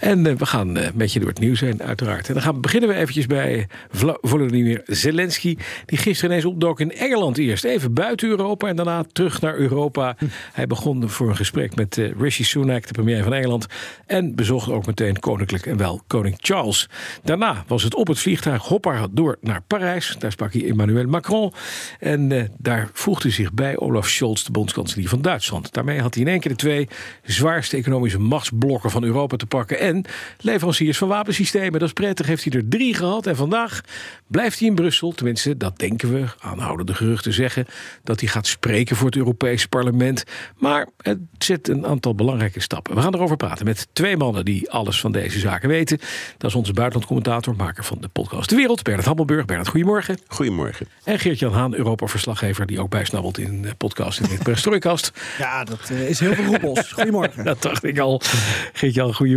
En uh, we gaan uh, met je door het nieuws heen, uiteraard. En dan gaan, beginnen we eventjes bij Volodymyr Zelensky. Die gisteren ineens opdook in Engeland eerst. Even buiten Europa en daarna terug naar Europa. Hm. Hij begon voor een gesprek met uh, Rishi Sunak, de premier van Engeland. En bezocht ook meteen koninklijk en wel koning Charles. Daarna was het op het vliegtuig hopper door naar Parijs. Daar sprak hij Emmanuel Macron. En daar voegde zich bij Olaf Scholz, de bondskanselier van Duitsland. Daarmee had hij in één keer de twee zwaarste economische machtsblokken van Europa te pakken. En leveranciers van wapensystemen. Dat is prettig, heeft hij er drie gehad. En vandaag blijft hij in Brussel. Tenminste, dat denken we. Aanhoudende geruchten zeggen dat hij gaat spreken voor het Europese parlement. Maar het zet een aantal belangrijke stappen. We gaan erover praten met twee mannen die alles van deze zaken weten. Dat is onze buitenlandcommentator, maker van de podcast De Wereld, Bernard Hammelburg. Bernard, goedemorgen. Goedemorgen. En Geert-Jan Haan, Europa-verslaggever, die ook bijsnabbelt in de podcast in de Perestrooikast. Ja, dat uh, is heel veel roepels. Goedemorgen. dat dacht ik al. Geert-Jan, goedemorgen.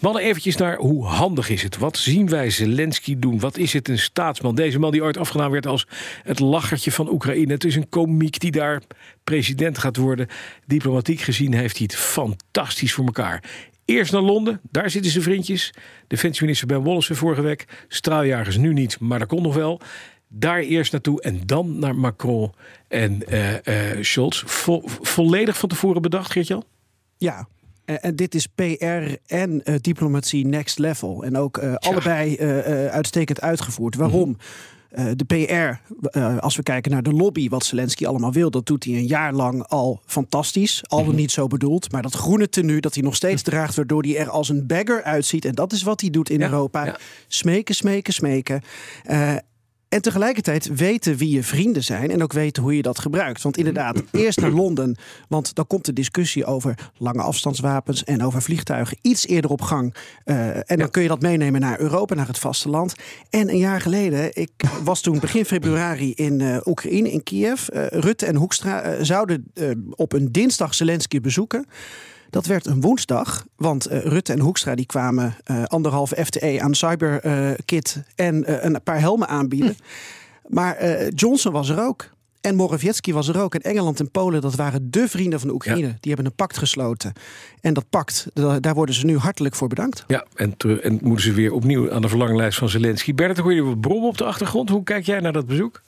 Mannen, eventjes naar hoe handig is het? Wat zien wij Zelensky doen? Wat is het een staatsman? Deze man die ooit afgedaan werd als het lachertje van Oekraïne. Het is een komiek die daar president gaat worden. Diplomatiek gezien heeft hij het fantastisch voor elkaar. Eerst naar Londen, daar zitten zijn vriendjes. Defensieminister Ben Wallace vorige week. Straaljagers nu niet, maar dat kon nog wel. Daar eerst naartoe en dan naar Macron en uh, Scholz. Vo volledig van tevoren bedacht, Geert-Jan? Ja, en dit is PR en uh, diplomatie next level. En ook uh, allebei uh, uitstekend uitgevoerd. Waarom? Mm -hmm. de PR, als we kijken naar de lobby, wat Zelensky allemaal wil, dat doet hij een jaar lang al fantastisch. Al mm -hmm. niet zo bedoeld. Maar dat groene tenue dat hij nog steeds draagt, waardoor hij er als een bagger uitziet. En dat is wat hij doet in ja, Europa. Ja. Smeken, smeken, smeken. En tegelijkertijd weten wie je vrienden zijn en ook weten hoe je dat gebruikt. Want inderdaad, eerst naar Londen, want dan komt de discussie over lange afstandswapens en over vliegtuigen iets eerder op gang. Uh, en dan ja. kun je dat meenemen naar Europa, naar het vasteland. En een jaar geleden, ik was toen begin februari in uh, Oekraïne, in Kiev. Uh, Rutte en Hoekstra zouden op een dinsdag Zelensky bezoeken. Dat werd een woensdag, want uh, Rutte en Hoekstra die kwamen uh, anderhalve FTE aan CyberKit uh, en een paar helmen aanbieden. Hm. Maar Johnson was er ook. En Morawiecki was er ook. En Engeland en Polen, dat waren de vrienden van de Oekraïne. Ja. Die hebben een pact gesloten. En dat pact, daar worden ze nu hartelijk voor bedankt. Ja, en, en moeten ze weer opnieuw aan de verlanglijst van Zelensky. Bert, hoor je wat brom op de achtergrond. Hoe kijk jij naar dat bezoek?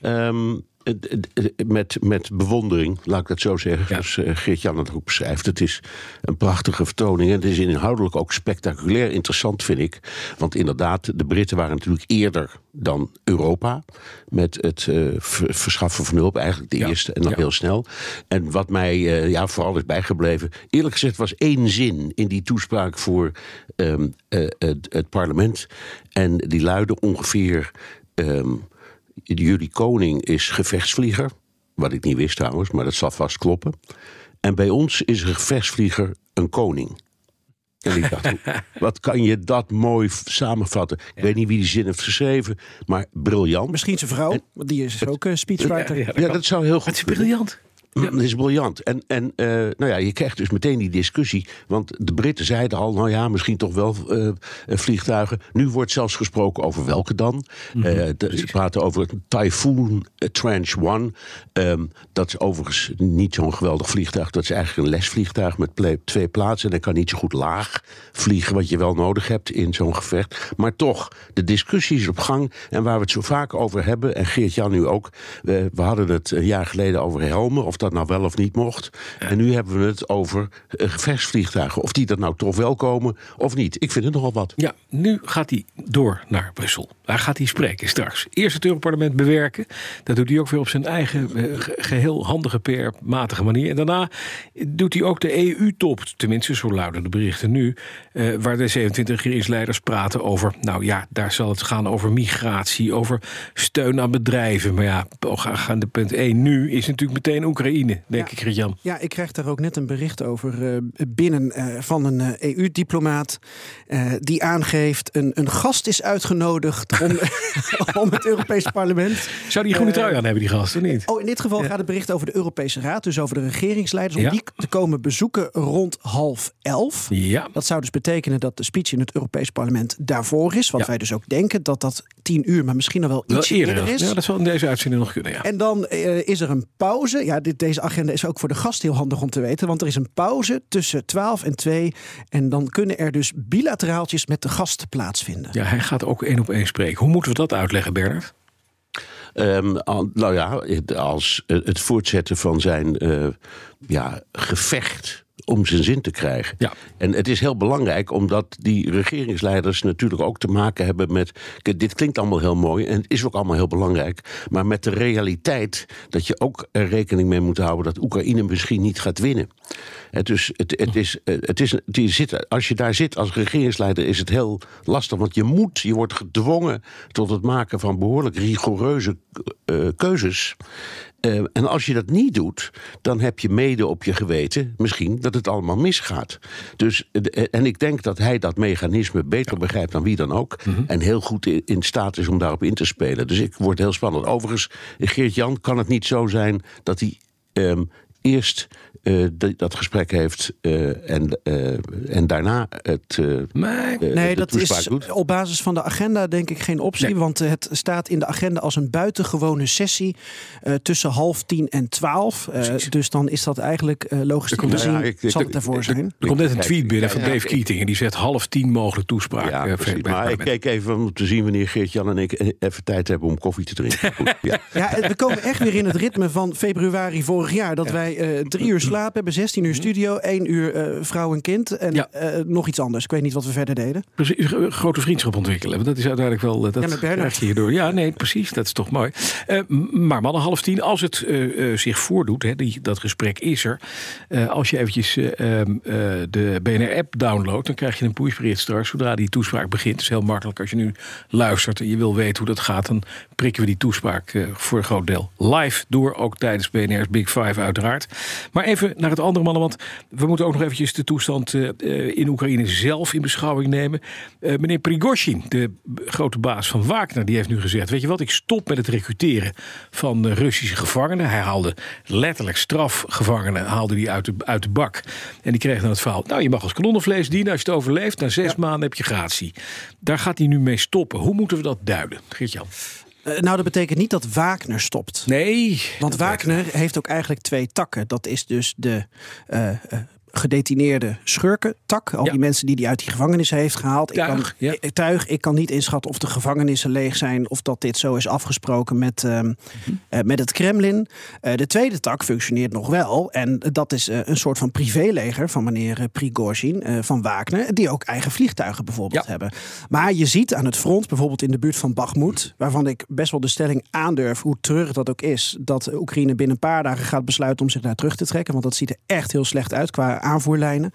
Um, met, met bewondering, laat ik dat zo zeggen, ja. zoals Geert-Jan het ook beschrijft. Het is een prachtige vertoning en het is inhoudelijk ook spectaculair interessant, vind ik. Want inderdaad, de Britten waren natuurlijk eerder dan Europa met het uh, verschaffen van hulp, eigenlijk de ja. eerste en dan ja. heel snel. En wat mij uh, ja, vooral is bijgebleven, eerlijk gezegd was één zin in die toespraak voor um, uh, het, het, parlement. En die luidde ongeveer... Um, jullie koning is gevechtsvlieger. Wat ik niet wist trouwens, maar dat zal vast kloppen. En bij ons is een gevechtsvlieger een koning. En ik dacht, wat kan je dat mooi samenvatten? Ik ja. weet niet wie die zin heeft geschreven, maar briljant. Misschien zijn vrouw, want die is ook uh, speechwriter. Ja, ja, ja, dat zou heel goed. Het is briljant. Ja. Dat is briljant. En, en uh, nou ja, je krijgt dus meteen die discussie. Want de Britten zeiden al, nou ja, misschien toch wel uh, vliegtuigen. Nu wordt zelfs gesproken over welke dan. Mm -hmm. uh, de, ze praten over het Typhoon Tranche 1. Um, dat is overigens niet zo'n geweldig vliegtuig. Dat is eigenlijk een lesvliegtuig met twee plaatsen. En dat kan niet zo goed laag vliegen, wat je wel nodig hebt in zo'n gevecht. Maar toch, de discussie is op gang. En waar we het zo vaak over hebben, en Geert-Jan nu ook. we hadden het een jaar geleden over helmen. Of dat dat nou wel of niet mocht. Ja. En nu hebben we het over gevechtsvliegtuigen. Of die er nou toch wel komen of niet. Ik vind het nogal wat. Ja, nu gaat hij door naar Brussel. Waar gaat hij spreken straks? Eerst het Europarlement bewerken. Dat doet hij ook weer op zijn eigen eh, geheel handige PR-matige manier. En daarna doet hij ook de EU-top. Tenminste, zo luiden de berichten nu. eh, waar de 27 regeringsleiders praten over. Nou ja, daar zal het gaan over migratie, over steun aan bedrijven. Maar ja, gaan de punt 1 nu is natuurlijk meteen Oekraïne, denk Ja. ik, Gert-Jan. Ja, ik krijg daar ook net een bericht over eh, binnen van een EU-diplomaat. eh, die aangeeft een, een gast is uitgenodigd om, om het Europees Parlement. Zou die groene Eh, trui aan hebben, die gast, of niet? Oh, in dit geval gaat het bericht over de Europese Raad, dus over de regeringsleiders, om die te komen bezoeken rond half elf. Ja, Dat zou dus betekenen dat de speech in het Europees Parlement daarvoor is. Wat wij dus ook denken dat dat tien uur, maar misschien nog wel iets eerder. eerder is. Ja, dat zal in deze uitzending nog kunnen, ja. En dan eh, is er een pauze. Ja, dit, deze agenda is ook voor de gast heel handig om te weten. Want er is een pauze tussen 12 en 2. En dan kunnen er dus bilateraaltjes met de gast plaatsvinden. Ja, hij gaat ook één op één spreken. Hoe moeten we dat uitleggen, Bernard? Ehm, al- nou ja, het- als het voortzetten van zijn eh, ja, gevecht om zijn zin te krijgen. Ja. En het is heel belangrijk omdat die regeringsleiders natuurlijk ook te maken hebben met. Dit klinkt allemaal heel mooi en het is ook allemaal heel belangrijk. Maar met de realiteit dat je ook er rekening mee moet houden dat Oekraïne misschien niet gaat winnen. Hè, dus het, het is, eh, het is, die zit, als je daar zit als regeringsleider is het heel lastig. Want je moet, je wordt gedwongen tot het maken van behoorlijk rigoureuze eh, keuzes. Eh, en als je dat niet doet, dan heb je mede op je geweten misschien dat het allemaal misgaat. Dus, eh, en ik denk dat hij dat mechanisme beter begrijpt dan wie dan ook. En heel goed in, in staat is om daarop in te spelen. Dus ik word heel spannend. Overigens, Geert-Jan kan het niet zo zijn dat hij ehm, eerst eh, dat gesprek heeft eh, en, eh, en daarna het. eh, Nee. Nee, de dat is doet. op basis van de agenda denk ik geen optie. Nee. Want het staat in de agenda als een buitengewone sessie eh, tussen half tien en twaalf. Eh, dus dan is dat eigenlijk eh logistiek komt- gezien, Ja, ik- ik- zal het daarvoor ik- zijn. Er komt net een tweet binnen van ja, Dave Keating. En die zegt half tien mogelijk toespraak. Ja, eh, precies. Maar ik keek even om te zien wanneer Geert-Jan en ik even tijd hebben om koffie te drinken. Goed, ja. Ja, we komen echt weer in het ritme van februari vorig jaar. Dat wij eh, drie uur slaap hebben, 16 uur studio, één uur eh, vrouw en kind. En Ja. eh, nog iets anders. Ik weet niet wat we verder deden. Precies, grote vriendschap ontwikkelen. Want dat is uiteindelijk wel. eh, Dat Ja, met Bernard. hierdoor. Ja, nee, precies. Dat is toch mooi. Maar mannen, half tien, als het zich voordoet, hè, die, dat gesprek is er. Als je eventjes eh, ehm, eh, de BNR-app downloadt, dan krijg je een pushbericht straks zodra die toespraak begint. Is heel makkelijk als je nu luistert en je wil weten hoe dat gaat. Dan prikken we die toespraak voor een groot deel live door. Ook tijdens BNR's Big Five, uiteraard. Maar even naar het andere mannen, want we moeten ook nog eventjes de toestand eh, eh, in Oekraïne zelf in beschouwing nemen. Eh, meneer Prigozhin, de grote baas van Wagner, die heeft nu gezegd: Weet je wat, ik stop met het recruteren van Russische gevangenen. Hij haalde letterlijk strafgevangenen haalde die uit, de, uit de bak. En die kreeg dan het verhaal: Nou, je mag als kanonnenvlees dienen als je het overleeft. Na zes maanden heb je gratie. Daar gaat hij nu mee stoppen. Hoe moeten we dat duiden, Geert-Jan? Eh, nou, dat betekent niet dat Wagner stopt. Nee. Want Wagner heeft ook eigenlijk twee takken. Dat is dus de eh, eh, gedetineerde schurkentak. Al Ja. die mensen die hij uit die gevangenis heeft gehaald. Tuig, ik kan, ja. eh, tuig. Ik kan niet inschatten of de gevangenissen leeg zijn. Of dat dit zo is afgesproken met, ehm, eh, met het Kremlin. Eh, de tweede tak functioneert nog wel. En dat is een soort van privéleger van meneer Prigozhin van Wagner. Die ook eigen vliegtuigen bijvoorbeeld Ja. hebben. Maar je ziet aan het front, bijvoorbeeld in de buurt van Bakhmut... waarvan ik best wel de stelling aandurf, hoe treurig dat ook is... dat Oekraïne binnen een paar dagen gaat besluiten om zich daar terug te trekken. Want dat ziet er echt heel slecht uit qua aanvoerlijnen.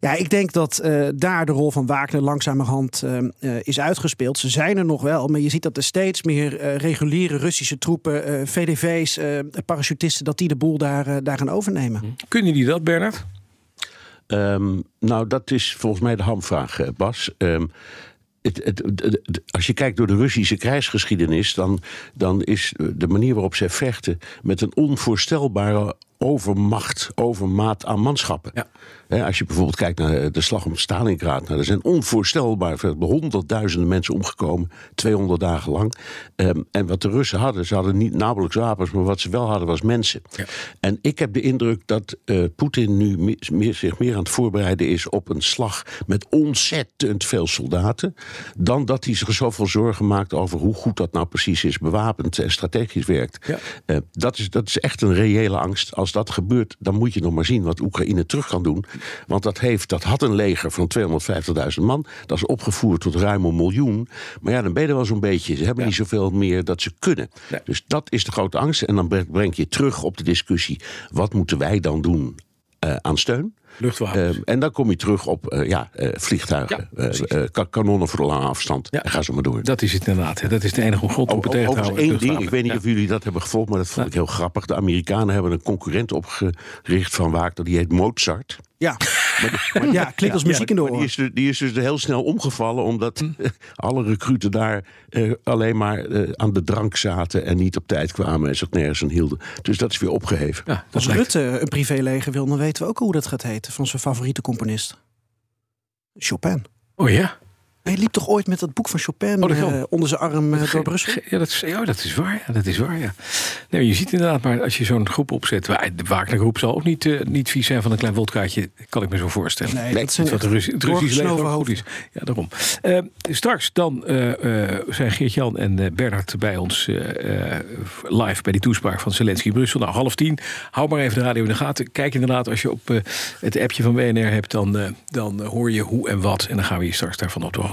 Ja, ik denk dat eh, daar de rol van Wagner langzamerhand eh, eh, is uitgespeeld. Ze zijn er nog wel, maar je ziet dat er steeds meer eh, reguliere Russische troepen... eh, VDV's, eh, parachutisten, dat die de boel daar, daar gaan overnemen. Kunnen die dat, Bernard? Ehm, nou, dat is volgens mij de hamvraag, Bas. Ehm, het, het, het- het- als je kijkt door de Russische krijgsgeschiedenis, dan, dan is de manier waarop zij vechten met een onvoorstelbare overmacht, overmaat aan manschappen. Ja. Als je bijvoorbeeld kijkt naar de slag om Stalingrad, nou, er zijn onvoorstelbaar veel, honderdduizenden mensen omgekomen, 200 dagen lang. Ehm, en wat de Russen hadden, ze hadden niet nauwelijks wapens, maar wat ze wel hadden was mensen. Ja. En ik heb de indruk dat eh, Poetin nu me- meer, zich meer aan het voorbereiden is op een slag met ontzettend veel soldaten. Dan dat hij zich zoveel zorgen maakt over hoe goed dat nou precies is bewapend en strategisch werkt. Ja. Eh, dat, is, dat is echt een reële angst als dat gebeurt, dan moet je nog maar zien wat Oekraïne terug kan doen. Want dat, heeft, dat had een leger van 250.000 man. Dat is opgevoerd tot ruim een miljoen. Maar ja, dan ben je er wel zo'n beetje. Ze hebben niet zoveel meer dat ze kunnen. Dus dat is de grote angst. En dan breng je terug op de discussie: wat moeten wij dan doen aan steun? Luchtwapens. Eh, en dan kom je terug op eh, ja, eh, vliegtuigen, Ja, eh, eh, kanonnen voor de lange afstand. Ja. En ga zo maar door. dat is het inderdaad. hè. Dat is de enige om grondtroepen tegen te houden. één ding, ik weet niet Ja. of jullie dat hebben gevolgd, maar dat vond ik heel grappig. De Amerikanen hebben een concurrent opgericht van Wagner, die heet Mozart. Ja, ja klinkt als muziek in de Maar die is, er- die is dus heel snel omgevallen, omdat Hm. alle recruten daar eh, alleen maar eh, aan de drank zaten en niet op tijd kwamen en zich nergens aan hielden. Dus dat is weer opgeheven. Ja, Als lijkt- Rutte een privéleger wil, dan weten we ook hoe dat gaat heten. Van zijn favoriete componist. Chopin. Oh ja. Hij liep toch ooit met dat boek van Chopin Oh, eh, onder zijn arm eh, door Brussel? Ja, dat is, ja, dat is waar. Ja, dat is waar, ja. Nee, je ziet inderdaad, maar als je zo'n groep opzet... wa- De Wagner-groep zal ook niet, eh, niet vies zijn van een klein wodkaartje. Kan ik me zo voorstellen. Nee, dat zijn Dat de Rus- het Russische leger goed is. Ja, daarom. Eh, straks dan eh, eh, zijn Geert-Jan en eh, Bernhard bij ons eh, eh, live bij die toespraak van Zelensky in Brussel. Nou, half tien. Hou maar even de radio in de gaten. Kijk inderdaad, als je op eh, het appje van WNR hebt, dan, eh, dan hoor je hoe en wat. En dan gaan we je straks daarvan op de hoogte